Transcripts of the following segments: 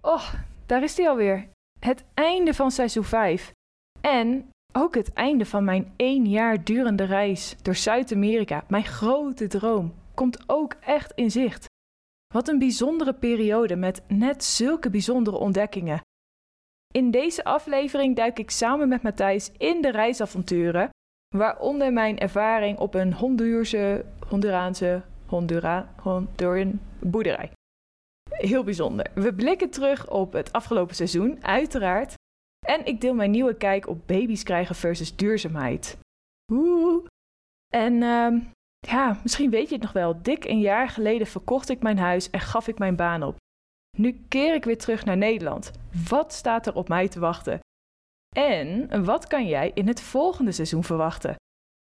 Oh, daar is hij alweer. Het einde van seizoen 5. En ook het einde van mijn één jaar durende reis door Zuid-Amerika. Mijn grote droom komt ook echt in zicht. Wat een bijzondere periode met net zulke bijzondere ontdekkingen. In deze aflevering duik ik samen met Matthijs in de reisavonturen, waaronder mijn ervaring op een Hondurse, Honduraanse, Hondura, Honduran boerderij. Heel bijzonder. We blikken terug op het afgelopen seizoen, uiteraard. En ik deel mijn nieuwe kijk op baby's krijgen versus duurzaamheid. Oeh. En uh, ja, misschien weet je het nog wel. Dik een jaar geleden verkocht ik mijn huis en gaf ik mijn baan op. Nu keer ik weer terug naar Nederland. Wat staat er op mij te wachten? En wat kan jij in het volgende seizoen verwachten?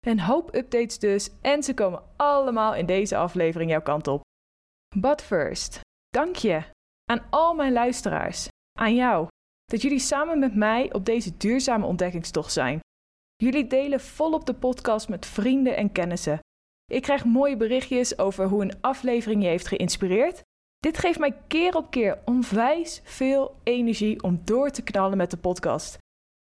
Een hoop updates dus en ze komen allemaal in deze aflevering jouw kant op. But first, dank je aan al mijn luisteraars, aan jou, dat jullie samen met mij op deze duurzame ontdekkingstocht zijn. Jullie delen volop de podcast met vrienden en kennissen. Ik krijg mooie berichtjes over hoe een aflevering je heeft geïnspireerd. Dit geeft mij keer op keer onwijs veel energie om door te knallen met de podcast.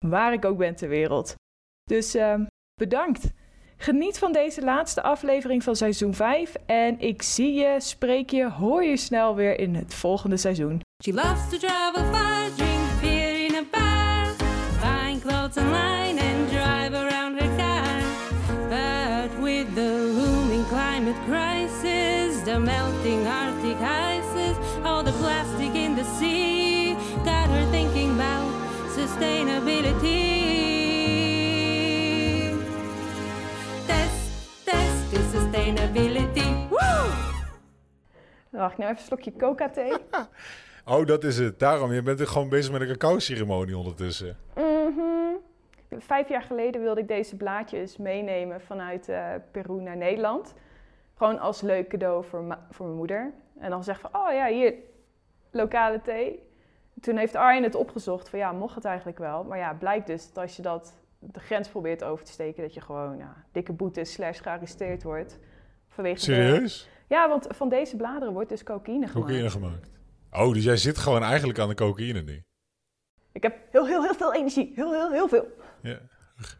Waar ik ook ben ter wereld. Dus uh, bedankt. Geniet van deze laatste aflevering van seizoen 5 en ik zie je, spreek je, hoor je snel weer in het volgende seizoen. She loves to travel far, drink beer in a bar, buying clothes online and drive around her car. But with the looming climate crisis, the melting Arctic ices, all the plastic in the sea, got her thinking about sustainability. Sustainability. Woo! Dan mag ik nou even een slokje coca-thee? Oh, dat is het. Daarom, je bent er gewoon bezig met een cacao-ceremonie ondertussen. Mhm. Vijf jaar geleden wilde ik deze blaadjes meenemen vanuit eh, Peru naar Nederland. Gewoon als leuk cadeau voor, ma- voor mijn moeder. En dan zeg van, oh ja, hier, lokale thee. Toen heeft Arjen het opgezocht van, ja, mocht het eigenlijk wel. Maar ja, blijkt dus dat als je dat de grens probeert over te steken... dat je gewoon ja, dikke boete slash gearresteerd wordt. Vanwege de- Serieus? ja, want van deze bladeren wordt dus cocaïne gemaakt. Cocaïne gemaakt. Oh, dus jij zit gewoon eigenlijk aan de cocaïne nu. Ik heb heel, heel, heel veel energie. Heel, heel, heel veel. Ja.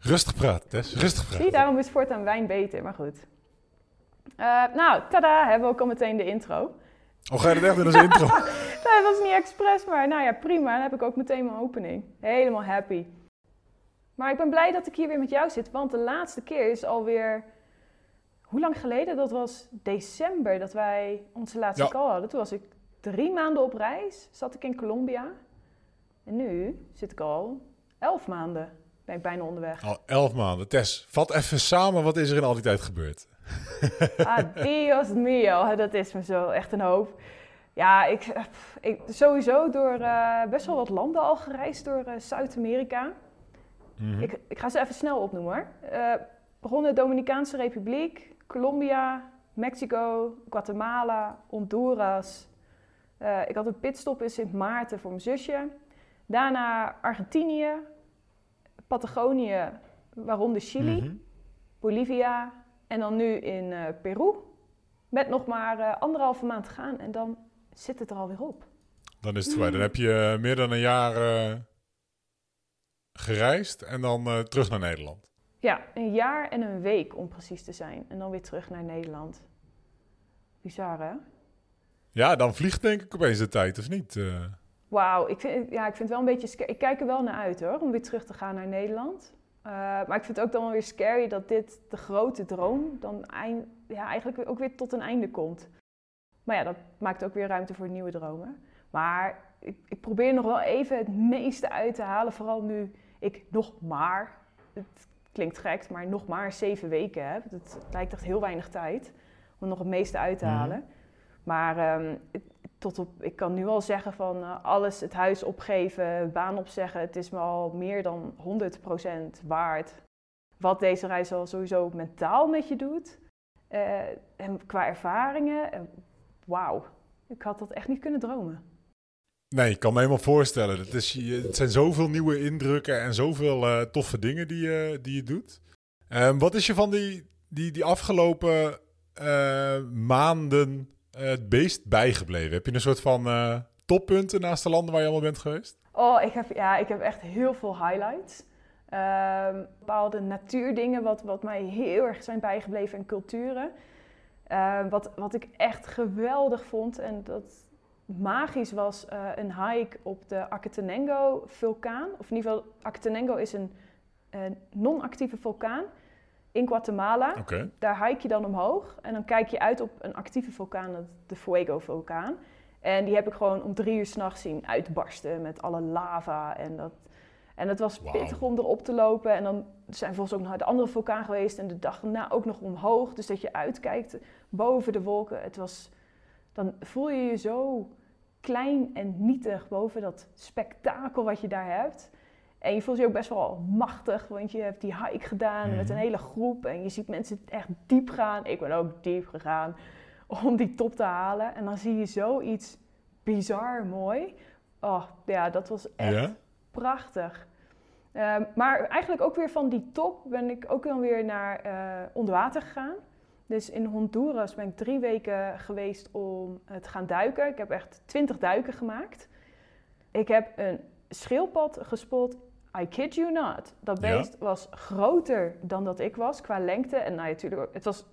Rustig praten, Tess. Rustig Zie praten. daarom is voortaan wijn beter, maar goed. Eh, nou, tada, hebben we ook al meteen de intro. Oh, ga je dat echt doen als intro? Nee, dat was niet expres, maar nou ja, prima. Dan heb ik ook meteen mijn opening. Helemaal happy. Maar ik ben blij dat ik hier weer met jou zit, want de laatste keer is alweer... Hoe lang geleden? Dat was december dat wij onze laatste Ja. call hadden. Toen was ik drie maanden op reis, zat ik in Colombia. En nu zit ik al elf maanden, ben ik bijna onderweg. Al elf maanden. Tess, vat even samen wat is er in al die tijd gebeurd. Ah, Dios mio, dat is me zo echt een hoop. Ja, ik, pff, ik sowieso door eh, best wel wat landen al gereisd door eh, Zuid-Amerika. Mhm. Ik, ik ga ze even snel opnoemen hoor. Eh begonnen Dominicaanse Republiek, Colombia, Mexico, Guatemala, Honduras. Eh, ik had een pitstop in Sint Maarten voor mijn zusje. Daarna Argentinië, Patagonië, waaronder Chili. Mhm. Bolivia en dan nu in eh, Peru. Met nog maar eh, anderhalve maand te gaan en dan zit het er alweer op. Dan is het voorbij. Dan heb je meer dan een jaar eh, gereisd en dan eh, terug naar Nederland. Ja, een jaar en een week om precies te zijn. En dan weer terug naar Nederland. Bizar hè? Ja, dan vliegt denk ik opeens de tijd, of niet? Eh, Wauw, ik vind, ja, ik vind het wel een beetje. Ik kijk er wel naar uit hoor, om weer terug te gaan naar Nederland. Eh, maar ik vind het ook dan wel weer scary dat dit, de grote droom, dan eind, ja, eigenlijk ook weer tot een einde komt. Maar ja, dat maakt ook weer ruimte voor nieuwe dromen. Maar ik, ik probeer nog wel even het meeste uit te halen. Vooral nu ik nog maar, het klinkt gek, maar nog maar zeven weken heb. Het, lijkt echt heel weinig tijd om nog het meeste uit te Mhm. halen. Maar ehm, tot op, ik kan nu al zeggen van eh, alles, het huis opgeven, baan opzeggen. Het is me al meer dan 100% waard. Wat deze reis al sowieso mentaal met je doet. Eh, en qua ervaringen, eh, wauw. Ik had dat echt niet kunnen dromen. Nee, ik kan me helemaal voorstellen. Het, is, het zijn zoveel nieuwe indrukken en zoveel eh, toffe dingen die, je die je doet. Ehm, wat is je van die, die, die afgelopen eh, maanden eh, het beest bijgebleven? Heb je een soort van toppunten naast de landen waar je allemaal bent geweest? Oh, ik heb, ja, ik heb echt heel veel highlights. Ehm, bepaalde natuurdingen wat, wat mij heel erg zijn bijgebleven en culturen. Ehm, wat, wat ik echt geweldig vond en dat magisch was eh, een hike op de Akatenengo vulkaan. Of in ieder geval, Akatenengo is een, een non-actieve vulkaan in Guatemala. Daar hike je dan omhoog en dan kijk je uit op een actieve vulkaan, de Fuego-vulkaan. En die heb ik gewoon om drie uur s'nachts zien uitbarsten met alle lava. En dat, en het was pittig om erop te lopen. En dan zijn we volgens ook naar de andere vulkaan geweest en de dag daarna ook nog omhoog. Dus dat je uitkijkt boven de wolken. Het was, dan voel je je zo klein en nietig boven dat spektakel wat je daar hebt. En je voelt je ook best wel machtig, want je hebt die hike gedaan met Mhm. een hele groep. En je ziet mensen echt diep gaan. Ik ben ook diep gegaan om die top te halen. En dan zie je zoiets bizar mooi. Oh, ja, dat was echt Ja? prachtig. Ehm, maar eigenlijk ook weer van die top ben ik ook dan weer naar eh onder water gegaan. Dus in Honduras ben ik drie weken geweest om te gaan duiken. Ik heb echt twintig duiken gemaakt. Ik heb een schildpad gespot. I kid you not. Dat Ja? beest was groter dan dat ik was qua lengte. En nou, natuurlijk, ook- het was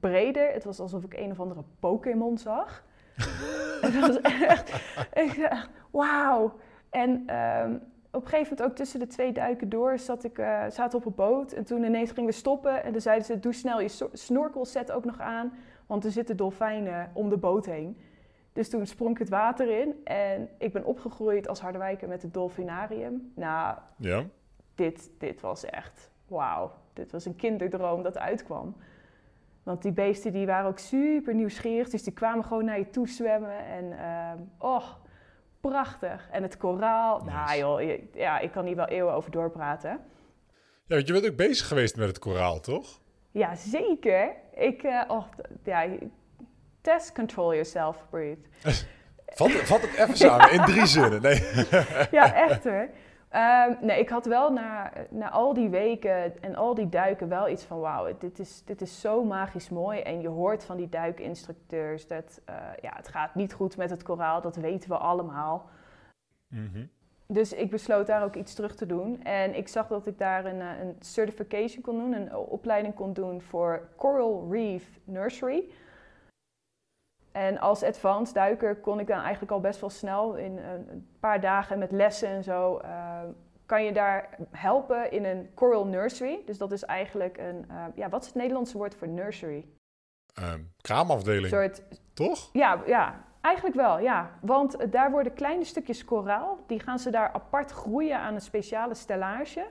breder. Het was alsof ik een of andere Pokémon zag. het was echt, ik dacht, wauw. En ehm, op een gegeven moment ook tussen de twee duiken door zat ik, eh, zaten op een boot. En toen ineens gingen we stoppen. En toen zeiden ze, doe snel je snorkelset ook nog aan. Want er zitten dolfijnen om de boot heen. Dus toen sprong ik het water in. En ik ben opgegroeid als Harderwijker met het dolfinarium. Nou, Ja? dit, dit was echt wauw. Dit was een kinderdroom dat uitkwam. Want die beesten die waren ook super nieuwsgierig. Dus die kwamen gewoon naar je toe zwemmen. En ehm, oh, prachtig. En het koraal. Nice. Nou joh, je- ja, ik kan hier wel eeuwen over doorpraten. Ja, want je bent ook bezig geweest met het koraal, toch? Ja, zeker. Ik, oh, ja, test control yourself, breathe. Vat, vat het even samen in drie zinnen. Nee. ja, echt hoor. Ehm, nee, ik had wel na, na al die weken en al die duiken wel iets van... wauw, dit is, dit is zo magisch mooi. En je hoort van die duikinstructeurs dat... eh, ja, het gaat niet goed met het koraal, dat weten we allemaal. Mhm. Dus ik besloot daar ook iets terug te doen. En ik zag dat ik daar een, eh, een certification kon doen, een opleiding kon doen voor Coral Reef Nursery. En als advanced duiker kon ik dan eigenlijk al best wel snel in een, paar dagen met lessen en zo. eh, kan je daar helpen in een coral nursery. Dus dat is eigenlijk een, eh, ja, wat is het Nederlandse woord voor nursery? Ehm, Een kraamafdeling, soort toch? ja, ja, eigenlijk wel, ja. Want eh, daar worden kleine stukjes koraal, die gaan ze daar apart groeien aan een speciale stellage.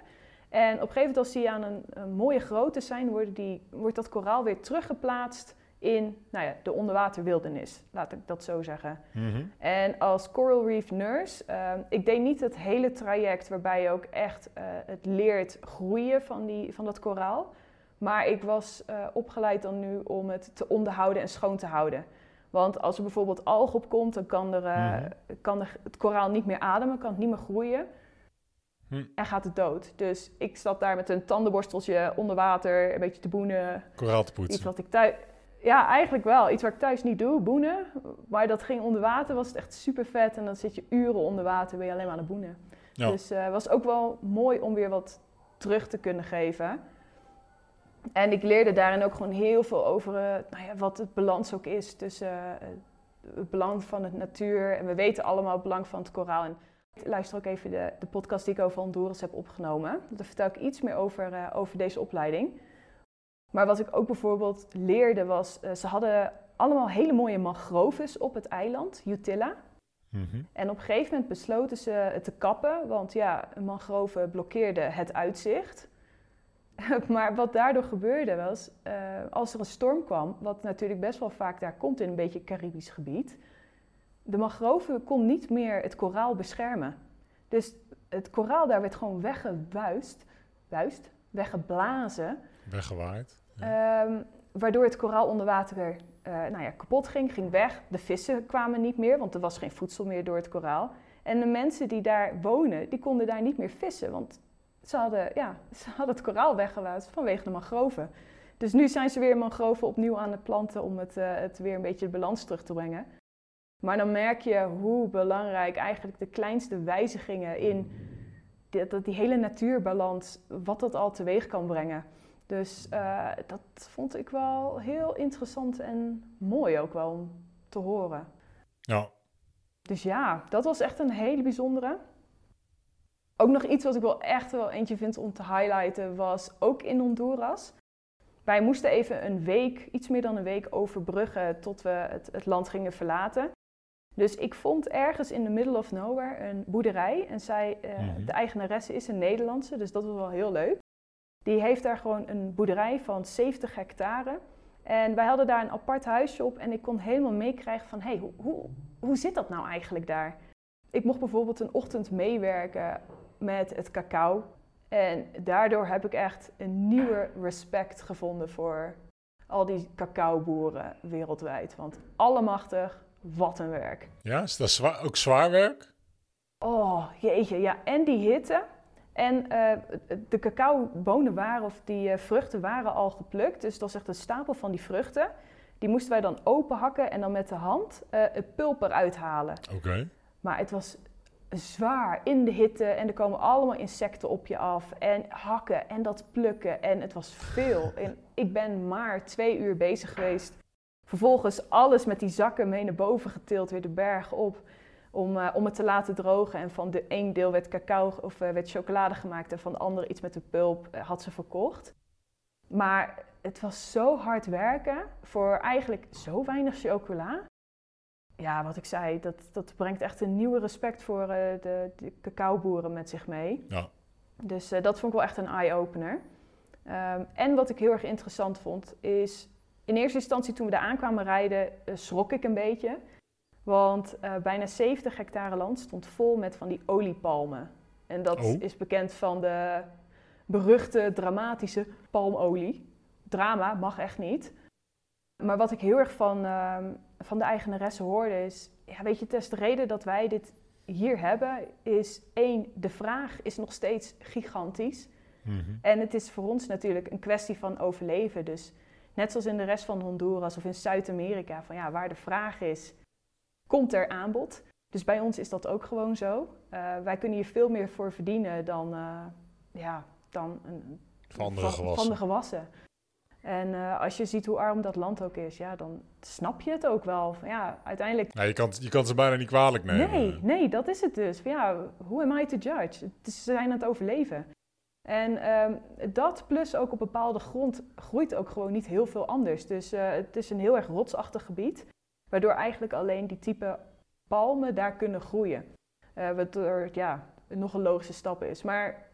En op een gegeven moment als die aan een, een mooie grootte zijn, worden die, wordt dat koraal weer teruggeplaatst in nou ja, de onderwaterwildernis, laat ik dat zo zeggen. Mhm. En als Coral Reef Nurse, eh, ik deed niet het hele traject waarbij je ook echt eh, het leert groeien van, die, van dat koraal. Maar ik was eh, opgeleid dan nu om het te onderhouden en schoon te houden. Want als er bijvoorbeeld alg op komt, dan kan, er, eh, Mhm. kan er het koraal niet meer ademen, kan het niet meer groeien. Hm. En gaat het dood. Dus ik zat daar met een tandenborsteltje onder water, een beetje te boenen. Koraal te Iets poetsen. wat ik thuis... Ja, eigenlijk wel. Iets wat ik thuis niet doe, boenen. Maar dat ging onder water, was het echt super vet. En dan zit je uren onder water, ben je alleen maar aan het boenen. Ja. Dus het was ook wel mooi om weer wat terug te kunnen geven. En ik leerde daarin ook gewoon heel veel over eh, nou ja, wat het balans ook is tussen eh, het belang van het natuur. En we weten allemaal het belang van het koraal. En ik luister ook even de, de podcast die ik over Honduras heb opgenomen. Daar vertel ik iets meer over, over deze opleiding. Maar wat ik ook bijvoorbeeld leerde was, eh, ze hadden allemaal hele mooie mangroves op het eiland, Utila. Mhm. En op een gegeven moment besloten ze het te kappen, want ja, een mangrove blokkeerde het uitzicht. maar wat daardoor gebeurde was, eh, als er een storm kwam, wat natuurlijk best wel vaak daar komt in een beetje Caribisch gebied, de mangrove kon niet meer het koraal beschermen. Dus het koraal daar werd gewoon weggewuist, wuist, weggeblazen, Weggewaaid. Ehm, waardoor het koraal onder water eh, nou ja, kapot ging, ging weg. De vissen kwamen niet meer, want er was geen voedsel meer door het koraal. En de mensen die daar wonen, die konden daar niet meer vissen, want ze hadden, ja, ze hadden het koraal weggewuist vanwege de mangroven. Dus nu zijn ze weer mangroven opnieuw aan het planten om het, eh, het weer een beetje de balans terug te brengen. Maar dan merk je hoe belangrijk eigenlijk de kleinste wijzigingen in die, die hele natuurbalans, wat dat al teweeg kan brengen. Dus eh, dat vond ik wel heel interessant en mooi ook wel om te horen. Ja. Dus ja, dat was echt een hele bijzondere. Ook nog iets wat ik wel echt wel eentje vind om te highlighten was ook in Honduras. Wij moesten even een week, iets meer dan een week overbruggen tot we het, het land gingen verlaten. Dus ik vond ergens in the middle of nowhere een boerderij. En zij, eh, Mhm. de eigenaresse is een Nederlandse, dus dat was wel heel leuk. Die heeft daar gewoon een boerderij van 70 hectare. En wij hadden daar een apart huisje op en ik kon helemaal meekrijgen van... hé, hey, hoe, hoe, hoe zit dat nou eigenlijk daar? Ik mocht bijvoorbeeld een ochtend meewerken met het cacao. En daardoor heb ik echt een nieuwe respect gevonden voor al die cacaoboeren wereldwijd. Want allemachtig, wat een werk. Ja, is dat zwaar, ook zwaar werk? Oh, jeetje, ja. En die hitte. En eh, de cacaobonen waren, of die eh, vruchten waren al geplukt. Dus dat was echt een stapel van die vruchten. Die moesten wij dan openhakken en dan met de hand eh, het pulp eruit halen. Oké. Maar het was zwaar in de hitte en er komen allemaal insecten op je af. En hakken en dat plukken en het was veel. En ik ben maar twee uur bezig geweest. Vervolgens alles met die zakken mee naar boven getild, weer de berg op. Om, eh, om het te laten drogen. En van de een deel werd cacao of eh, werd chocolade gemaakt en van de andere iets met de pulp eh, had ze verkocht. Maar het was zo hard werken voor eigenlijk zo weinig chocola. Ja, wat ik zei, dat, dat brengt echt een nieuwe respect voor de, de cacaoboeren met zich mee. Ja. Dus dat vond ik wel echt een eye-opener. Ehm, en wat ik heel erg interessant vond, is in eerste instantie toen we daar aankwamen rijden, schrok ik een beetje. Want eh, bijna 70 hectare land stond vol met van die oliepalmen. En dat Oh. is bekend van de beruchte, dramatische palmolie. Drama mag echt niet. Maar wat ik heel erg van, ehm, van de eigenaresse hoorde is... Ja, weet je, Tess, de reden dat wij dit hier hebben is... één, de vraag is nog steeds gigantisch. Mhm. En het is voor ons natuurlijk een kwestie van overleven. Dus net zoals in de rest van Honduras of in Zuid-Amerika... van ja, waar de vraag is, komt er aanbod. Dus bij ons is dat ook gewoon zo. Eh, wij kunnen hier veel meer voor verdienen dan, eh, ja, dan een, Van andere van, gewassen. van de gewassen. En eh, als je ziet hoe arm dat land ook is, ja, dan snap je het ook wel. Van, ja, uiteindelijk. Ja, je, kan, je kan ze bijna niet kwalijk nemen. Nee, nee, dat is het dus. Van, ja, who am I to judge? Ze zijn aan het overleven. En ehm, dat plus ook op bepaalde grond groeit ook gewoon niet heel veel anders. Dus het is een heel erg rotsachtig gebied, waardoor eigenlijk alleen die type palmen daar kunnen groeien. Eh waardoor ja, het nog een logische stap is. Maar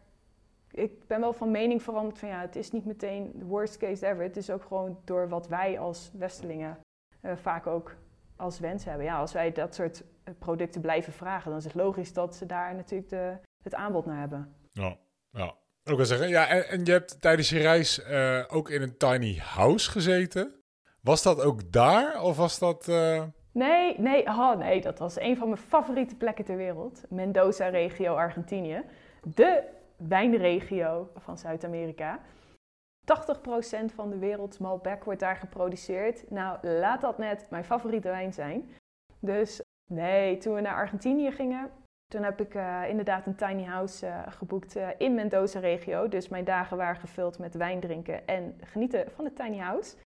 ik ben wel van mening veranderd van ja, het is niet meteen de worst case ever. Het is ook gewoon door wat wij als Westelingen eh, vaak ook als wens hebben. Ja, als wij dat soort eh, producten blijven vragen, dan is het logisch dat ze daar natuurlijk de, het aanbod naar hebben. Ja, ja. Ook wel zeggen. Ja, en, en je hebt tijdens je reis eh, ook in een tiny house gezeten. Was dat ook daar of was dat... eh, Nee, nee, oh nee, dat was een van mijn favoriete plekken ter wereld. Mendoza-regio, Argentinië. De wijnregio van Zuid-Amerika. 80% van de werelds Malbec wordt daar geproduceerd. Nou, laat dat net mijn favoriete wijn zijn. Dus nee, toen we naar Argentinië gingen, toen heb ik eh, inderdaad een tiny house eh, geboekt in Mendoza-regio. Dus mijn dagen waren gevuld met wijn drinken en genieten van het tiny house.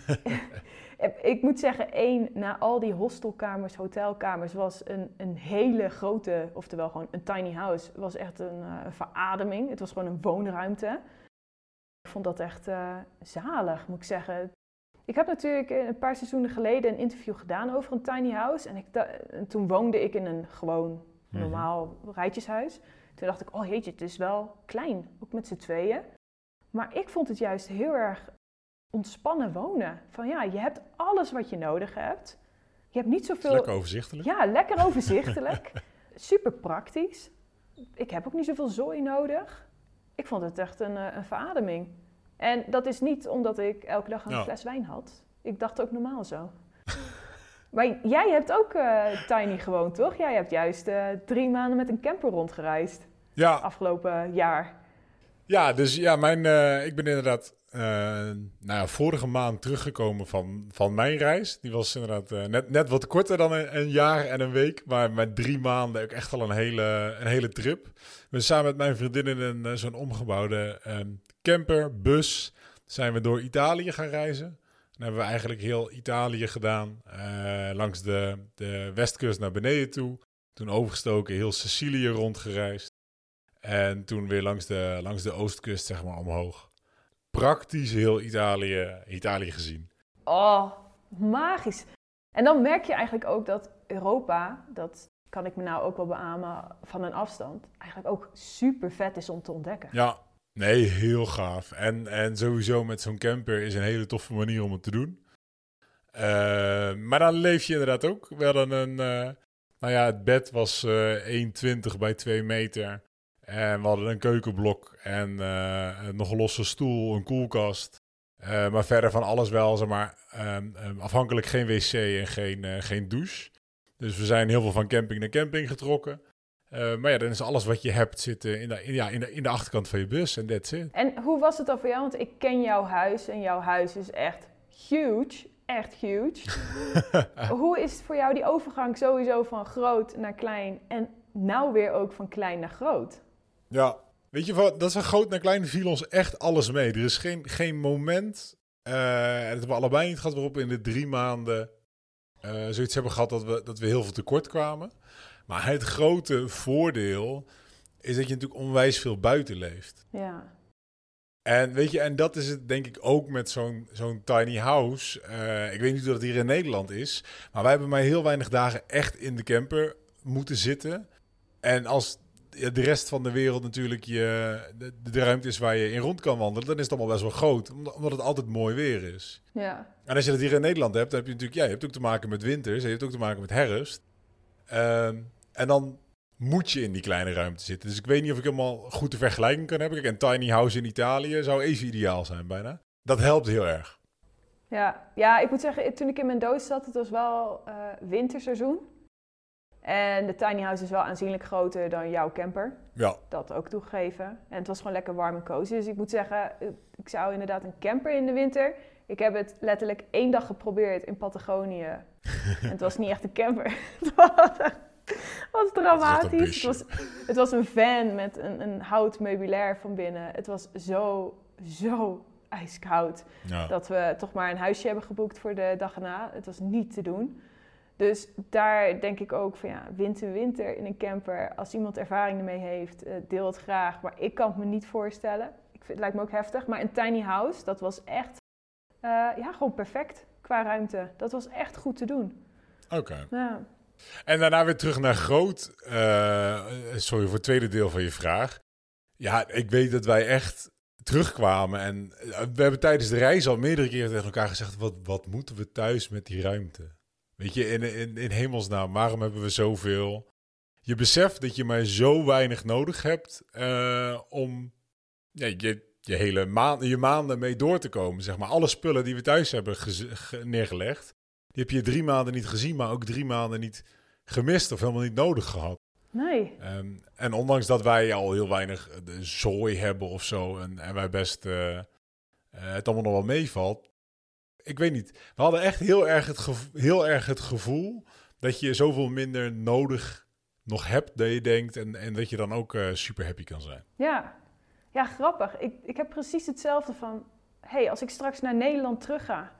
ik moet zeggen, één, na al die hostelkamers, hotelkamers, was een, een hele grote, oftewel gewoon een tiny house, was echt een, eh, verademing. Het was gewoon een woonruimte. Ik vond dat echt eh, zalig, moet ik zeggen. Ik heb natuurlijk een paar seizoenen geleden een interview gedaan over een tiny house. En, ik en toen woonde ik in een gewoon Mhm. normaal rijtjeshuis. Toen dacht ik, oh jeetje, het is wel klein, ook met z'n tweeën. Maar ik vond het juist heel erg ontspannen wonen. Van ja, je hebt alles wat je nodig hebt. Je hebt niet zoveel... lekker overzichtelijk. Ja, lekker overzichtelijk. Super praktisch. Ik heb ook niet zoveel zooi nodig. Ik vond het echt een, eh, een verademing. En dat is niet omdat ik elke dag een Ja. fles wijn had. Ik dacht ook normaal zo. maar jij hebt ook eh, tiny gewoond, toch? Jij hebt juist eh, drie maanden met een camper rondgereisd Ja, afgelopen jaar. Ja, dus ja, mijn, ik ben inderdaad eh, nou ja, vorige maand teruggekomen van, van mijn reis. Die was inderdaad eh, net, net wat korter dan een, jaar en een week. Maar met drie maanden ook echt al een hele, een hele trip. We samen met mijn vriendin in eh, zo'n omgebouwde ehm, camper, bus, zijn we door Italië gaan reizen. Dan hebben we eigenlijk heel Italië gedaan. langs de, de westkust naar beneden toe. Toen overgestoken, heel Sicilië rondgereisd. En toen weer langs de, langs de oostkust, zeg maar, omhoog. Praktisch heel Italië, Italië gezien. Oh, magisch. En dan merk je eigenlijk ook dat Europa, dat kan ik me nou ook wel beamen van een afstand, eigenlijk ook super vet is om te ontdekken. Ja, nee, heel gaaf. En, en sowieso met zo'n camper is een hele toffe manier om het te doen. Eh, maar dan leef je inderdaad ook. We hadden een, eh, nou ja, het bed was eh 1,20 bij 2 meter. En we hadden een keukenblok en eh, nog een losse stoel, een koelkast. Eh, maar verder van alles wel, zeg maar, ehm, ehm, afhankelijk geen wc en geen, eh, geen douche. Dus we zijn heel veel van camping naar camping getrokken. Maar ja, dan is alles wat je hebt zitten in de, in, ja, in, de, in de achterkant van je bus en that's it. En hoe was het dan voor jou? Want ik ken jouw huis en jouw huis is echt huge. Echt huge. hoe is het voor jou die overgang sowieso van groot naar klein en nou weer ook van klein naar groot? Ja, weet je wat, dat is van groot naar klein viel ons echt alles mee. Er is geen, geen moment, eh, en dat hebben we allebei niet gehad, waarop we in de drie maanden eh, zoiets hebben gehad dat we, dat we heel veel tekort kwamen. Maar het grote voordeel is dat je natuurlijk onwijs veel buiten leeft. Ja. En weet je, en dat is het denk ik ook met zo'n zo'n tiny house. Eh, ik weet niet hoe dat hier in Nederland is, maar wij hebben maar heel weinig dagen echt in de camper moeten zitten. En als de rest van de wereld natuurlijk je, de, de ruimte is waar je in rond kan wandelen, dan is het allemaal best wel groot, omdat het altijd mooi weer is. Ja. En als je dat hier in Nederland hebt, dan heb je natuurlijk, ja, je hebt ook te maken met winters, en je hebt ook te maken met herfst. Ehm, en dan moet je in die kleine ruimte zitten. Dus ik weet niet of ik helemaal goed de vergelijking kan hebben. Kijk, een tiny house in Italië zou even ideaal zijn bijna. Dat helpt heel erg. Ja. ja, ik moet zeggen, toen ik in mijn doos zat, het was wel eh, winterseizoen. En de tiny house is wel aanzienlijk groter dan jouw camper. Ja, Dat ook toegegeven. En het was gewoon lekker warm en cozy. Dus ik moet zeggen, eh, ik zou inderdaad een camper in de winter. Ik heb het letterlijk één dag geprobeerd in Patagonië. en het was niet echt een camper. het was, dramatisch. Het was, het was een van met een, een hout meubilair van binnen. Het was zo, zo ijskoud ja. dat we toch maar een huisje hebben geboekt voor de dag erna. Het was niet te doen. Dus daar denk ik ook van ja, winter, winter in een camper. Als iemand ervaring ermee heeft, eh, deel het graag. Maar ik kan het me niet voorstellen. Ik vind, het lijkt me ook heftig. Maar een tiny house, dat was echt, eh, ja, gewoon perfect qua ruimte. Dat was echt goed te doen. oké. Ja, En daarna weer terug naar groot. Eh, sorry voor het tweede deel van je vraag. Ja, ik weet dat wij echt terugkwamen. En we hebben tijdens de reis al meerdere keren tegen elkaar gezegd... wat, wat moeten we thuis met die ruimte? Weet je, in, in, in hemelsnaam, waarom hebben we zoveel? Je beseft dat je maar zo weinig nodig hebt... eh, om ja, je, je hele maand, je maanden mee door te komen. Zeg maar. Alle spullen die we thuis hebben neergelegd... die heb je drie maanden niet gezien... maar ook drie maanden niet gemist of helemaal niet nodig gehad. nee. Ehm, en ondanks dat wij al heel weinig eh, de zooi hebben of zo, en, en wij best eh, het allemaal nog wel meevalt. Ik weet niet. We hadden echt heel erg, het gevo- heel erg het gevoel dat je zoveel minder nodig nog hebt dan je denkt. En, en dat je dan ook eh, super happy kan zijn. Ja, ja grappig. Ik, ik heb precies hetzelfde van... hey, als ik straks naar Nederland terug ga...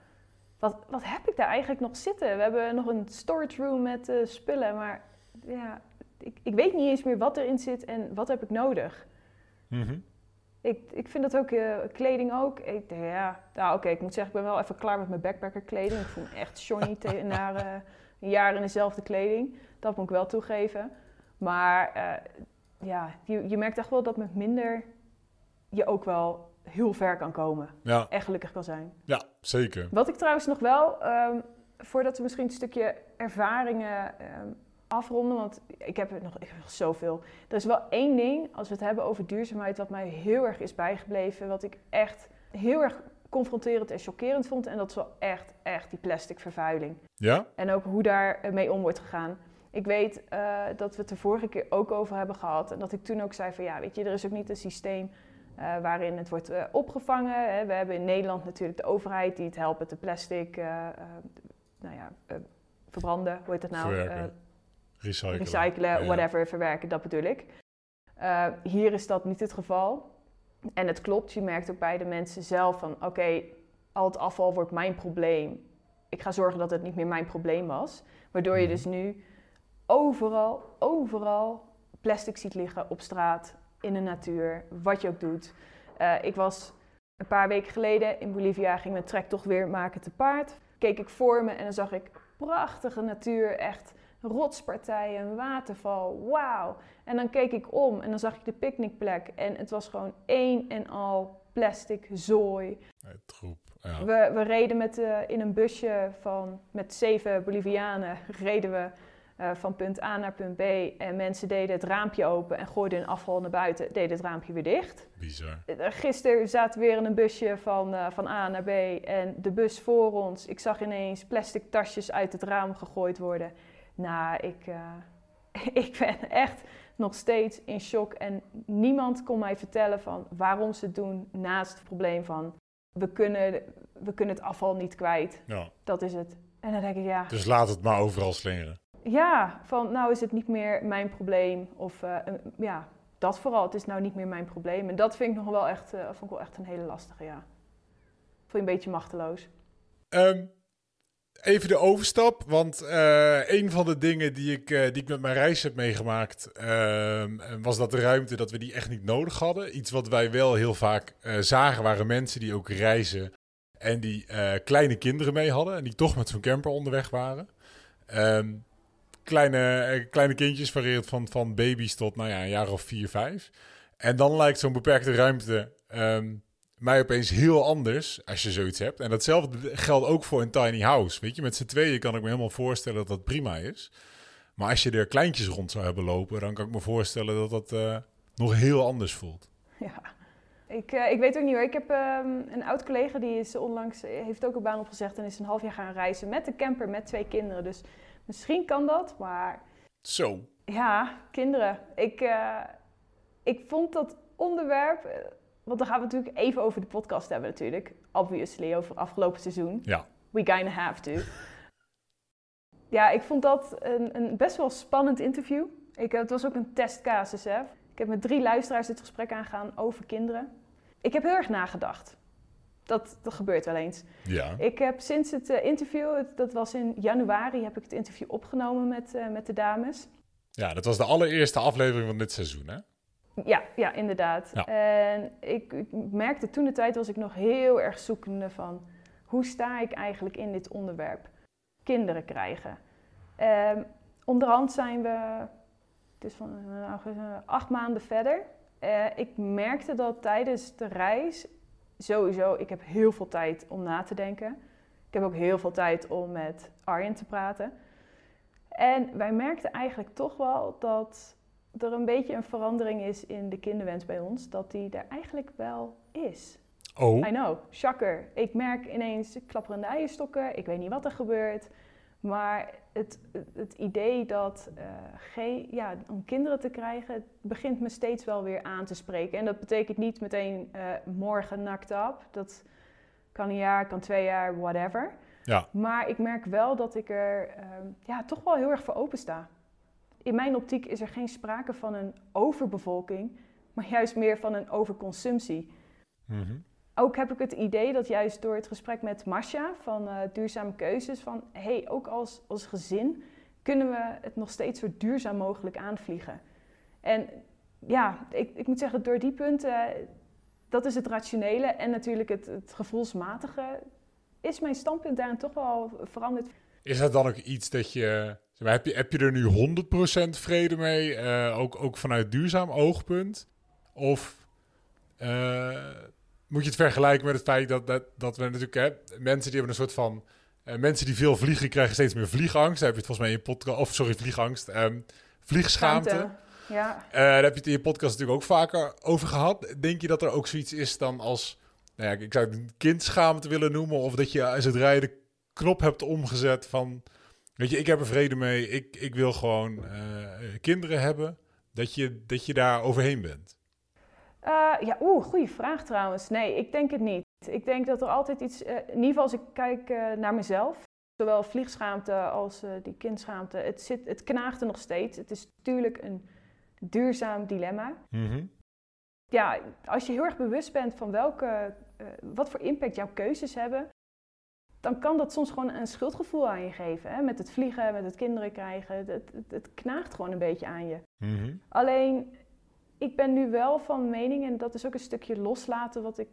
Wat, wat heb ik daar eigenlijk nog zitten? We hebben nog een storage room met eh, spullen, maar ja, ik, ik weet niet eens meer wat erin zit en wat heb ik nodig. Ik, ik vind dat ook, eh, kleding ook. Ik, denk, ja, nou oké, ik moet zeggen, ik ben wel even klaar met mijn backpacker kleding. Ik voel me echt Johnny na eh, een jaar in dezelfde kleding. Dat moet ik wel toegeven. Maar eh, ja, je, je merkt echt wel dat met minder je ook wel heel ver kan komen. Ja, En gelukkig kan zijn. ja, zeker. Wat ik trouwens nog wel, ehm, voordat we misschien een stukje ervaringen ehm, afronden, want ik heb er nog, ik heb nog zoveel. Er is wel één ding, als we het hebben over duurzaamheid, wat mij heel erg is bijgebleven, wat ik echt heel erg confronterend en chockerend vond. En dat is wel echt, echt die plastic vervuiling. Ja? En ook hoe daar eh, mee om wordt gegaan. Ik weet eh, dat we het de vorige keer ook over hebben gehad. En dat ik toen ook zei van ja, weet je, er is ook niet een systeem. eh, waarin het wordt opgevangen. Hè. We hebben in Nederland natuurlijk de overheid die het helpt met de plastic, nou ja, verbranden, hoe heet dat nou? Verwerken. Recyclen. recyclen, ja. whatever, verwerken, dat bedoel ik. Eh, hier is dat niet het geval. En het klopt, je merkt ook bij de mensen zelf van... oké, al het afval wordt mijn probleem. Ik ga zorgen dat het niet meer mijn probleem was. Waardoor je Mhm. dus nu overal, overal plastic ziet liggen op straat, in de natuur, wat je ook doet. Eh, ik was een paar weken geleden in Bolivia, ging mijn trek toch weer maken te paard. Keek ik voor me en dan zag ik prachtige natuur, echt rotspartijen, een waterval, wauw. En dan keek ik om en dan zag ik de picknickplek en het was gewoon één en al plastic zooi. Nee, troep. Ja. We, we reden met, eh, in een busje van, met zeven Bolivianen, reden we eh, van punt A naar punt B. En mensen deden het raampje open en gooiden hun afval naar buiten, deden het raampje weer dicht. Bizar. Eh, Gisteren zaten we weer in een busje van, van A naar B en de bus voor ons. Ik zag ineens plastic tasjes uit het raam gegooid worden. Nou, ik, eh, ik ben echt nog steeds in shock. En niemand kon mij vertellen van waarom ze het doen naast het probleem van we kunnen, we kunnen het afval niet kwijt. Ja. Dat is het. En dan denk ik, ja, Dus laat het maar overal slingeren. ja, van nou is het niet meer mijn probleem. Of eh, ja, dat vooral. Het is nou niet meer mijn probleem. En dat vind ik nog wel echt, vond ik wel echt een hele lastige, ja. Voel je een beetje machteloos. Ehm, even de overstap, want eh, een van de dingen die ik, eh, die ik met mijn reis heb meegemaakt, ehm, was dat de ruimte dat we die echt niet nodig hadden. Iets wat wij wel heel vaak eh, zagen waren mensen die ook reizen en die kleine kinderen mee hadden en die toch met zo'n camper onderweg waren. Ehm, kleine, kleine kindjes varieert van, van baby's tot nou ja, een jaar of vier, vijf. En dan lijkt zo'n beperkte ruimte ehm, mij opeens heel anders als je zoiets hebt. En datzelfde geldt ook voor een tiny house. Weet je, met z'n tweeën kan ik me helemaal voorstellen dat dat prima is. Maar als je er kleintjes rond zou hebben lopen, dan kan ik me voorstellen dat dat eh, nog heel anders voelt. Ja. Ik, eh, ik weet ook niet hoor. Ik heb ehm, een oud collega die is onlangs, eh, heeft ook een baan opgezegd en is een half jaar gaan reizen met een camper met twee kinderen. Dus misschien kan dat, maar Zo. Ja, kinderen. Ik, ik vond dat onderwerp, want dan gaan we natuurlijk even over de podcast hebben natuurlijk. Obviously, over afgelopen seizoen. Ja. We kinda have to. ja, ik vond dat een, een best wel spannend interview. Ik, het was ook een testcasus, hè. Ik heb met drie luisteraars dit gesprek aangegaan over kinderen. Ik heb heel erg nagedacht. Dat, dat gebeurt wel eens. Ja. Ik heb sinds het eh, interview, het- dat was in januari, heb ik het interview opgenomen met, eh, met de dames. ja, dat was de allereerste aflevering van dit seizoen, hè? Ja, ja inderdaad. Ja. En ik, ik merkte toen de tijd was ik nog heel erg zoekende van hoe sta ik eigenlijk in dit onderwerp? Kinderen krijgen. Ehm, onderhand zijn we, het is van eh, acht maanden verder. Eh, ik merkte dat tijdens de reis sowieso, ik heb heel veel tijd om na te denken. Ik heb ook heel veel tijd om met Arjen te praten. En wij merkten eigenlijk toch wel dat er een beetje een verandering is in de kinderwens bij ons, dat die er eigenlijk wel is. Oh. I know, shocker. Ik merk ineens klapperende eierstokken, ik weet niet wat er gebeurt. Maar het, het, idee dat eh, geen, ja, om kinderen te krijgen, begint me steeds wel weer aan te spreken. En dat betekent niet meteen eh, morgen knocked up. Dat kan een jaar, kan twee jaar, whatever. Ja. Maar ik merk wel dat ik er ehm, ja, toch wel heel erg voor open sta. In mijn optiek is er geen sprake van een overbevolking, maar juist meer van een overconsumptie. Mhm. Ook heb ik het idee dat juist door het gesprek met Masha van eh, Duurzame Keuzes, van hey, ook als, als gezin kunnen we het nog steeds zo duurzaam mogelijk aanvliegen. En ja, ik, ik moet zeggen, door die punten, dat is het rationele en natuurlijk het, het gevoelsmatige, is mijn standpunt daarin toch wel veranderd. Is dat dan ook iets dat je... maar, heb, je heb je er nu 100% vrede mee, eh, ook, ook vanuit duurzaam oogpunt? Of eh, moet je het vergelijken met het feit dat, dat, dat we natuurlijk... Hè, mensen die hebben een soort van... eh, mensen die veel vliegen krijgen steeds meer vliegangst. Daar heb je het volgens mij in je podcast... Of sorry, vliegangst. ehm, vliegschaamte. Schaamte. Ja, daar heb je het in je podcast natuurlijk ook vaker over gehad. Denk je dat er ook zoiets is dan als... Nou ja, ik zou het een kindschaamte willen noemen... of dat je zodra je de knop hebt omgezet van... Weet je, ik heb er vrede mee. Ik, ik wil gewoon eh, kinderen hebben. Dat je, dat je daar overheen bent. Eh, ja, oeh, goede vraag trouwens. Nee, ik denk het niet. Ik denk dat er altijd iets, eh, in ieder geval als ik kijk naar mezelf, zowel vliegschaamte als die kindschaamte, het, zit, het knaagt er nog steeds. Het is natuurlijk een duurzaam dilemma. Mhm. Ja, als je heel erg bewust bent van welke, wat voor impact jouw keuzes hebben, dan kan dat soms gewoon een schuldgevoel aan je geven. Hè? Met het vliegen, met het kinderen krijgen. Het, het, het knaagt gewoon een beetje aan je. Mhm. Alleen, ik ben nu wel van mening, en dat is ook een stukje loslaten wat ik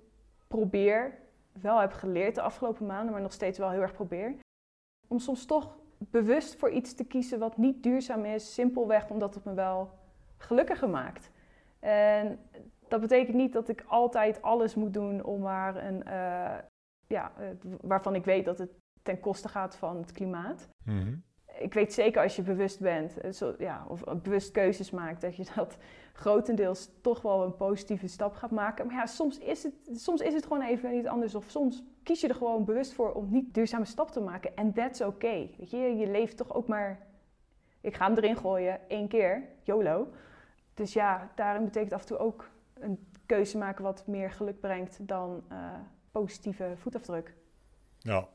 probeer, wel heb geleerd de afgelopen maanden, maar nog steeds wel heel erg probeer. Om soms toch bewust voor iets te kiezen wat niet duurzaam is, simpelweg omdat het me wel gelukkiger maakt. En dat betekent niet dat ik altijd alles moet doen om maar een, eh, ja, waarvan ik weet dat het ten koste gaat van het klimaat Mhm. ik weet zeker als je bewust bent, eh, zo, ja, of bewust keuzes maakt, dat je dat grotendeels toch wel een positieve stap gaat maken. Maar ja, soms is het, soms is het gewoon even niet anders. Of soms kies je er gewoon bewust voor om niet duurzame stap te maken. En that's okay. Weet je, je leeft toch ook maar, ik ga hem erin gooien, één keer, YOLO. Dus ja, daarin betekent af en toe ook een keuze maken wat meer geluk brengt dan eh, positieve voetafdruk. Ja,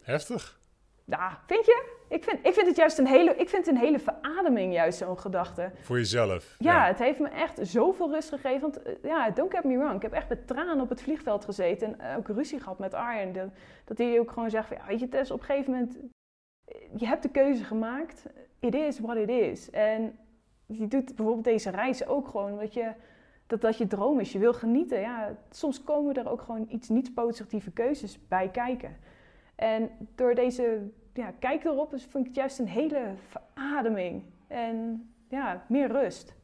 heftig. Ja, vind je? Ik vind, ik vind het juist een hele, ik vind het een hele verademing, juist zo'n gedachte. Voor jezelf. Ja, het heeft me echt zoveel rust gegeven. Want eh, ja, don't get me wrong, ik heb echt met tranen op het vliegveld gezeten. En ook ruzie gehad met Arjen. Dat, dat hij ook gewoon zegt van, ja, weet je Tess, op een gegeven moment... eh, Je hebt de keuze gemaakt. It is what it is. En je doet bijvoorbeeld deze reis ook gewoon omdat je... Dat dat je droom is, je wil genieten. Ja, soms komen er ook gewoon iets niet positieve keuzes bij kijken. En door deze ja, kijk erop, dus vind ik het juist een hele verademing. En ja, meer rust.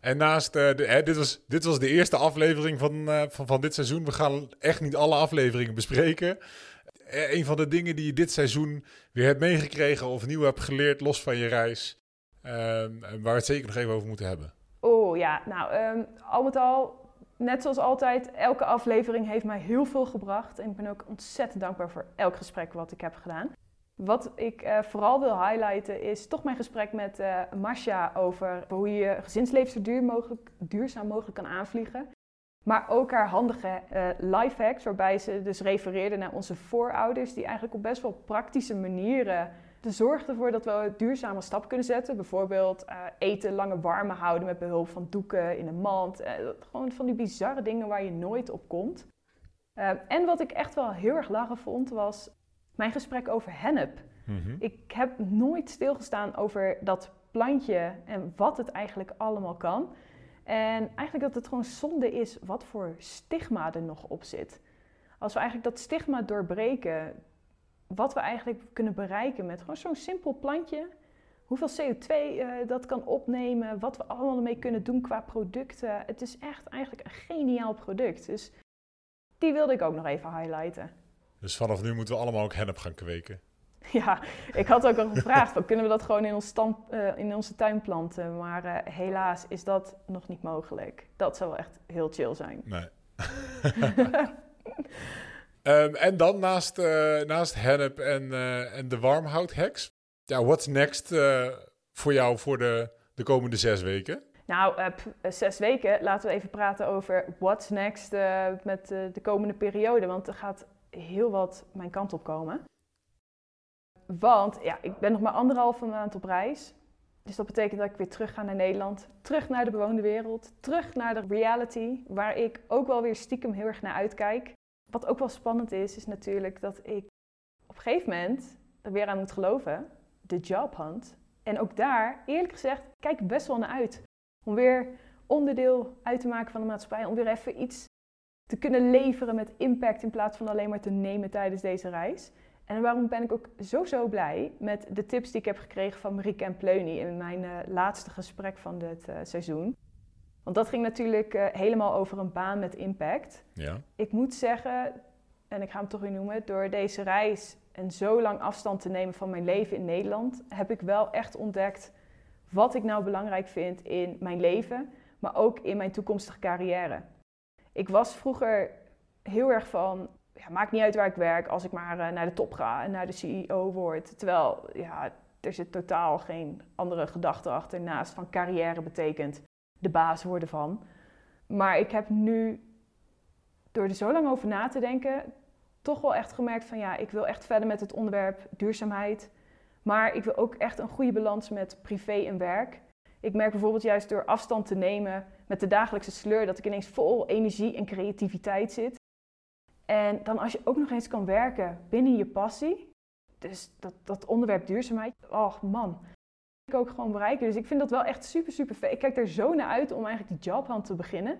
En naast, eh, de, dit, was, dit was de eerste aflevering van, eh, van, van dit seizoen. We gaan echt niet alle afleveringen bespreken. Eh, een van de dingen die je dit seizoen weer hebt meegekregen of nieuw hebt geleerd, los van je reis. ehm, waar we het zeker nog even over moeten hebben. Ja, nou, ehm, al met al, net zoals altijd, elke aflevering heeft mij heel veel gebracht. En ik ben ook ontzettend dankbaar voor elk gesprek wat ik heb gedaan. Wat ik eh, vooral wil highlighten is toch mijn gesprek met Masha over hoe je gezinsleven zo duur mogelijk, duurzaam mogelijk kan aanvliegen. Maar ook haar handige eh life hacks, waarbij ze dus refereerde naar onze voorouders, die eigenlijk op best wel praktische manieren er zorgden ervoor dat we een duurzame stap kunnen zetten. Bijvoorbeeld eh, eten langer warm houden met behulp van doeken in een mand. Eh, gewoon van die bizarre dingen waar je nooit op komt. Eh, en wat ik echt wel heel erg lachen vond, was mijn gesprek over hennep. Mhm. Ik heb nooit stilgestaan over dat plantje en wat het eigenlijk allemaal kan. En eigenlijk dat het gewoon zonde is wat voor stigma er nog op zit. Als we eigenlijk dat stigma doorbreken, wat we eigenlijk kunnen bereiken met gewoon zo'n simpel plantje. Hoeveel CO2 eh, dat kan opnemen, wat we allemaal ermee kunnen doen qua producten. Het is echt eigenlijk een geniaal product. Dus die wilde ik ook nog even highlighten. Dus vanaf nu moeten we allemaal ook hennep gaan kweken. Ja, ik had ook al gevraagd, van, kunnen we dat gewoon in, ons stand, eh, in onze tuin planten? Maar eh, helaas is dat nog niet mogelijk. Dat zou wel echt heel chill zijn. Nee. Ehm, en dan naast, eh, naast hennep en, eh, en de warmhouthacks. Ja, what's next eh, voor jou voor de, de komende zes weken? Nou, zes weken. Laten we even praten over what's next met de komende periode. Want er gaat heel wat mijn kant op komen. Want ja, ik ben nog maar anderhalve maand op reis. Dus dat betekent dat ik weer terug ga naar Nederland. Terug naar de bewoonde wereld. Terug naar de reality. Waar ik ook wel weer stiekem heel erg naar uitkijk. Wat ook wel spannend is, is natuurlijk dat ik op een gegeven moment er weer aan moet geloven. De job hunt. En ook daar, eerlijk gezegd, kijk ik best wel naar uit. Om weer onderdeel uit te maken van de maatschappij. Om weer even iets te kunnen leveren met impact in plaats van alleen maar te nemen tijdens deze reis. En waarom ben ik ook zo zo blij met de tips die ik heb gekregen van Marieke en Pleuny in mijn eh, laatste gesprek van dit eh, seizoen. Want dat ging natuurlijk eh, helemaal over een baan met impact. Ja. Ik moet zeggen, en ik ga hem toch weer noemen, door deze reis en zo lang afstand te nemen van mijn leven in Nederland, heb ik wel echt ontdekt wat ik nou belangrijk vind in mijn leven, maar ook in mijn toekomstige carrière. Ik was vroeger heel erg van, ja, maakt niet uit waar ik werk als ik maar eh, naar de top ga en naar de CEO word. Terwijl, ja, er zit totaal geen andere gedachte achter naast van carrière betekent de baas worden van. Maar ik heb nu, door er zo lang over na te denken, toch wel echt gemerkt van ja, ik wil echt verder met het onderwerp duurzaamheid. Maar ik wil ook echt een goede balans met privé en werk. Ik merk bijvoorbeeld juist door afstand te nemen met de dagelijkse sleur dat ik ineens vol energie en creativiteit zit. En dan als je ook nog eens kan werken binnen je passie. Dus dat, dat onderwerp duurzaamheid, oh man, ook gewoon bereiken. Dus ik vind dat wel echt super, super vet. Ik kijk er zo naar uit om eigenlijk die jobhunt te beginnen.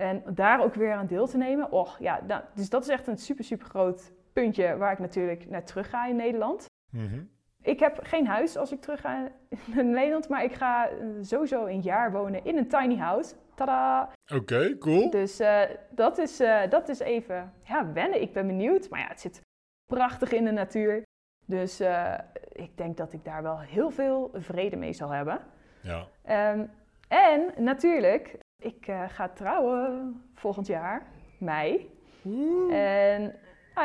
En daar ook weer aan deel te nemen. Och, ja, nou, dus dat is echt een super, super groot puntje waar ik natuurlijk naar terug ga in Nederland. Mhm. Ik heb geen huis als ik terug ga in Nederland, maar ik ga eh, sowieso een jaar wonen in een tiny house. Tada! Oké, cool. Dus eh, dat, is, eh, dat is even ja, wennen. Ik ben benieuwd, maar ja, het zit prachtig in de natuur. Dus eh, ik denk dat ik daar wel heel veel vrede mee zal hebben. Ja. Ehm, en natuurlijk, ik eh, ga trouwen volgend jaar, mei. En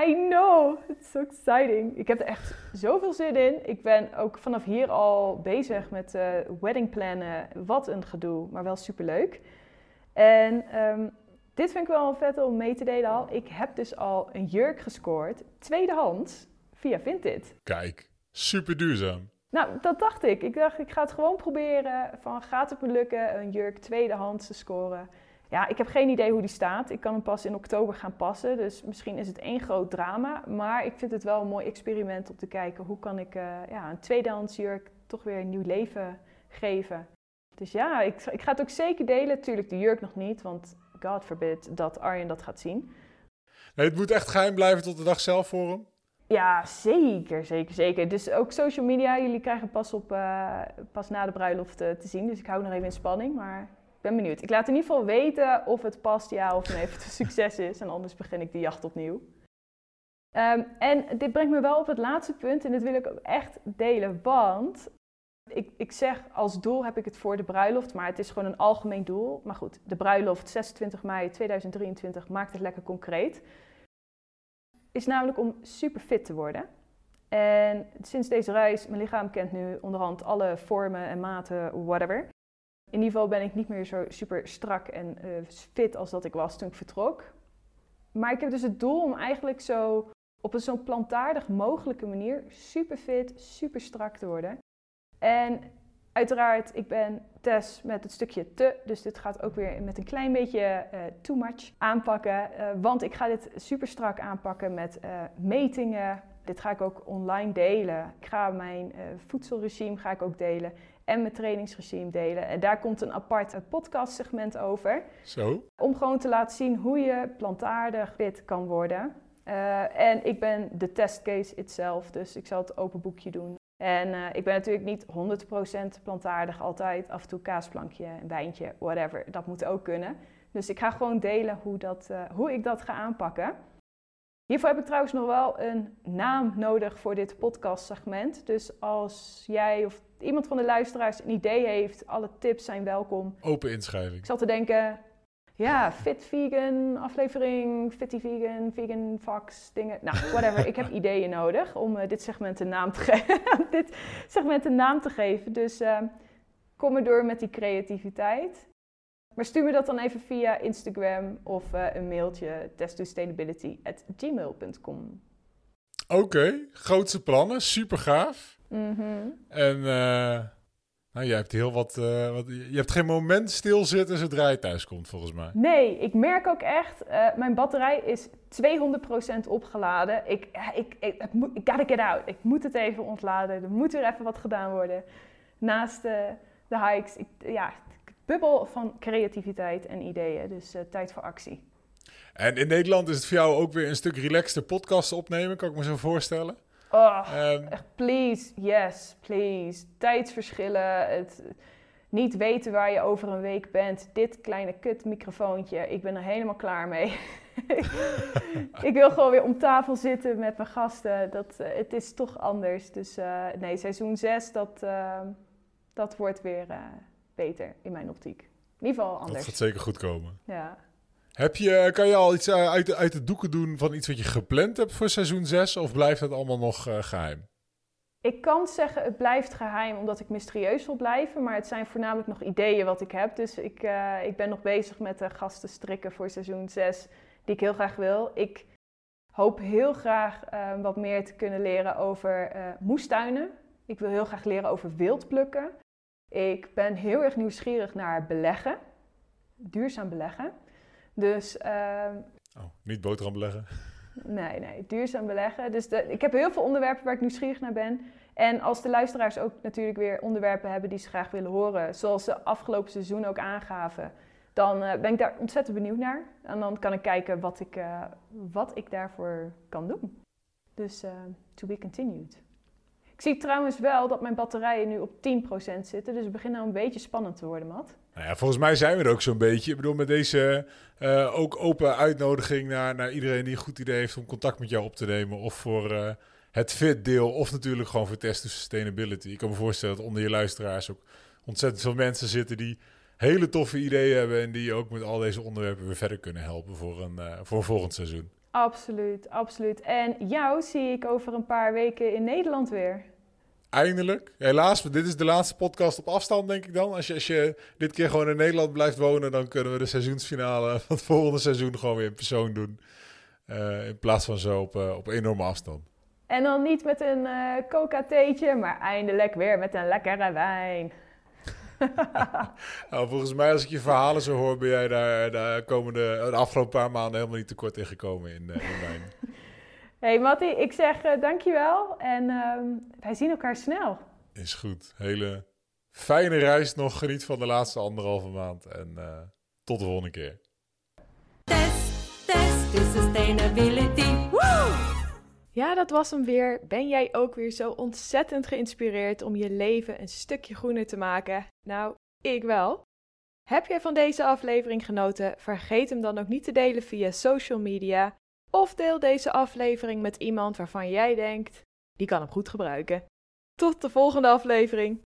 I know, it's so exciting. Ik heb er echt zoveel zin in. Ik ben ook vanaf hier al bezig met uh, wedding plannen. Wat een gedoe, maar wel superleuk. En ehm, dit vind ik wel vet om mee te delen al. Ik heb dus al een jurk gescoord, tweedehands, via Vinted. Kijk, super duurzaam. Nou, dat dacht ik. Ik dacht, ik ga het gewoon proberen. Van, gaat het me lukken een jurk tweedehands te scoren? Ja, ik heb geen idee hoe die staat. Ik kan hem pas in oktober gaan passen. Dus misschien is het één groot drama. Maar ik vind het wel een mooi experiment om te kijken... hoe kan ik eh, ja, een tweedehands jurk toch weer een nieuw leven geven. Dus ja, ik, ik ga het ook zeker delen. Tuurlijk de jurk nog niet, want God forbid dat Arjen dat gaat zien. Nee, het moet echt geheim blijven tot de dag zelf voor hem. Ja, zeker, zeker, zeker. Dus ook social media, jullie krijgen pas, op, eh, pas na de bruiloft eh, te zien. Dus ik hou nog even in spanning, maar ik ben benieuwd. Ik laat in ieder geval weten of het past, ja of nee, of het een succes is. En anders begin ik de jacht opnieuw. Ehm, en dit brengt me wel op het laatste punt en dit wil ik ook echt delen, want ik, ik zeg als doel heb ik het voor de bruiloft, maar het is gewoon een algemeen doel. Maar goed, de bruiloft 26 mei 2023 maakt het lekker concreet is namelijk om super fit te worden. En sinds deze reis, mijn lichaam kent nu onderhand alle vormen en maten, whatever. In ieder geval ben ik niet meer zo super strak en uh, fit als dat ik was toen ik vertrok. Maar ik heb dus het doel om eigenlijk zo op een zo plantaardig mogelijke manier super fit, super strak te worden. En uiteraard, ik ben Tess met het stukje te, dus dit gaat ook weer met een klein beetje uh, too much aanpakken. Uh, want ik ga dit super strak aanpakken met uh, metingen. Dit ga ik ook online delen. Ik ga mijn voedselregime ga ik ook delen en mijn trainingsregime delen. En daar komt een apart podcastsegment over. Zo. Om gewoon te laten zien hoe je plantaardig fit kan worden. en ik ben de testcase itself, dus ik zal het open boekje doen. En uh, ik ben natuurlijk niet 100% plantaardig altijd. Af en toe kaasplankje, een wijntje, whatever. Dat moet ook kunnen. Dus ik ga gewoon delen hoe, dat, uh, hoe ik dat ga aanpakken. Hiervoor heb ik trouwens nog wel een naam nodig voor dit podcastsegment. Dus als jij of iemand van de luisteraars een idee heeft, alle tips zijn welkom. Open inschrijving. Ik zat te denken, ja, fit vegan aflevering, fitty vegan, vegan fox dingen. Nou, whatever. ik heb ideeën nodig om uh, dit segment een naam te geven. dit segment een naam te geven. Dus uh, kom er door met die creativiteit. Maar stuur me dat dan even via Instagram of uh, een mailtje testsustainability@gmail.com. Oké, okay, grootste plannen, super gaaf. Mm -hmm. En nou, je hebt heel wat, uh, wat, Je hebt geen moment stilzitten zodra je thuis komt, volgens mij. Nee, ik merk ook echt. Uh, mijn batterij is 200% opgeladen. Ik, ik, ik, ik, ik gotta get out. Ik moet het even ontladen. Er moet weer even wat gedaan worden. Naast uh, de hikes. Ik, ja, bubbel van creativiteit en ideeën. Dus tijd voor actie. En in Nederland is het voor jou ook weer een stuk relaxter podcast opnemen, kan ik me zo voorstellen. Oh, um, echt, please, yes, please. Tijdsverschillen, het niet weten waar je over een week bent. Dit kleine kut microfoontje, ik ben er helemaal klaar mee. ik wil gewoon weer om tafel zitten met mijn gasten. Dat, uh, het is toch anders. Dus uh, nee, seizoen 6, dat, uh, dat wordt weer beter in mijn optiek. In ieder geval anders. Dat gaat zeker goed komen. Ja. Heb je, kan je al iets uit de, uit de doeken doen van iets wat je gepland hebt voor seizoen 6? Of blijft het allemaal nog uh, geheim? Ik kan zeggen, het blijft geheim omdat ik mysterieus wil blijven. Maar het zijn voornamelijk nog ideeën wat ik heb. Dus ik, ik ben nog bezig met de gasten strikken voor seizoen 6, die ik heel graag wil. Ik hoop heel graag wat meer te kunnen leren over moestuinen. Ik wil heel graag leren over wildplukken. Ik ben heel erg nieuwsgierig naar beleggen. Duurzaam beleggen. Dus... oh, niet boterham beleggen? Nee, nee, duurzaam beleggen. Dus de, ik heb heel veel onderwerpen waar ik nieuwsgierig naar ben. En als de luisteraars ook natuurlijk weer onderwerpen hebben die ze graag willen horen, zoals ze afgelopen seizoen ook aangaven, dan uh, ben ik daar ontzettend benieuwd naar. En dan kan ik kijken wat ik, uh, wat ik daarvoor kan doen. Dus uh, to be continued. Ik zie trouwens wel dat mijn batterijen nu op 10% zitten, dus het begint nou een beetje spannend te worden, Matt. Nou ja, volgens mij zijn we er ook zo'n beetje. Ik bedoel, met deze uh, ook open uitnodiging naar, naar iedereen die een goed idee heeft om contact met jou op te nemen. Of voor uh, het fit deel, of natuurlijk gewoon voor testen sustainability. Ik kan me voorstellen dat onder je luisteraars ook ontzettend veel mensen zitten die hele toffe ideeën hebben. En die ook met al deze onderwerpen weer verder kunnen helpen voor een, uh, voor volgend seizoen. Absoluut, absoluut. En jou zie ik over een paar weken in Nederland weer. Eindelijk. Helaas, dit is de laatste podcast op afstand, denk ik dan. Als je, als je dit keer gewoon in Nederland blijft wonen, dan kunnen we de seizoensfinale van het volgende seizoen gewoon weer in persoon doen. Uh, in plaats van zo op, uh, op enorme afstand. En dan niet met een uh, coca-theetje, maar eindelijk weer met een lekkere wijn. nou, volgens mij, als ik je verhalen zo hoor, ben jij daar de, komende, de afgelopen paar maanden helemaal niet tekort in gekomen in, in wijn. Hey Matti, ik zeg uh, dankjewel en uh, wij zien elkaar snel. Is goed. Hele fijne reis nog. Geniet van de laatste anderhalve maand en uh, tot de volgende keer. Test, test to sustainability. Woo! Ja, dat was hem weer. Ben jij ook weer zo ontzettend geïnspireerd om je leven een stukje groener te maken? Nou, ik wel. Heb jij van deze aflevering genoten? Vergeet hem dan ook niet te delen via social media of deel deze aflevering met iemand waarvan jij denkt, die kan hem goed gebruiken. Tot de volgende aflevering.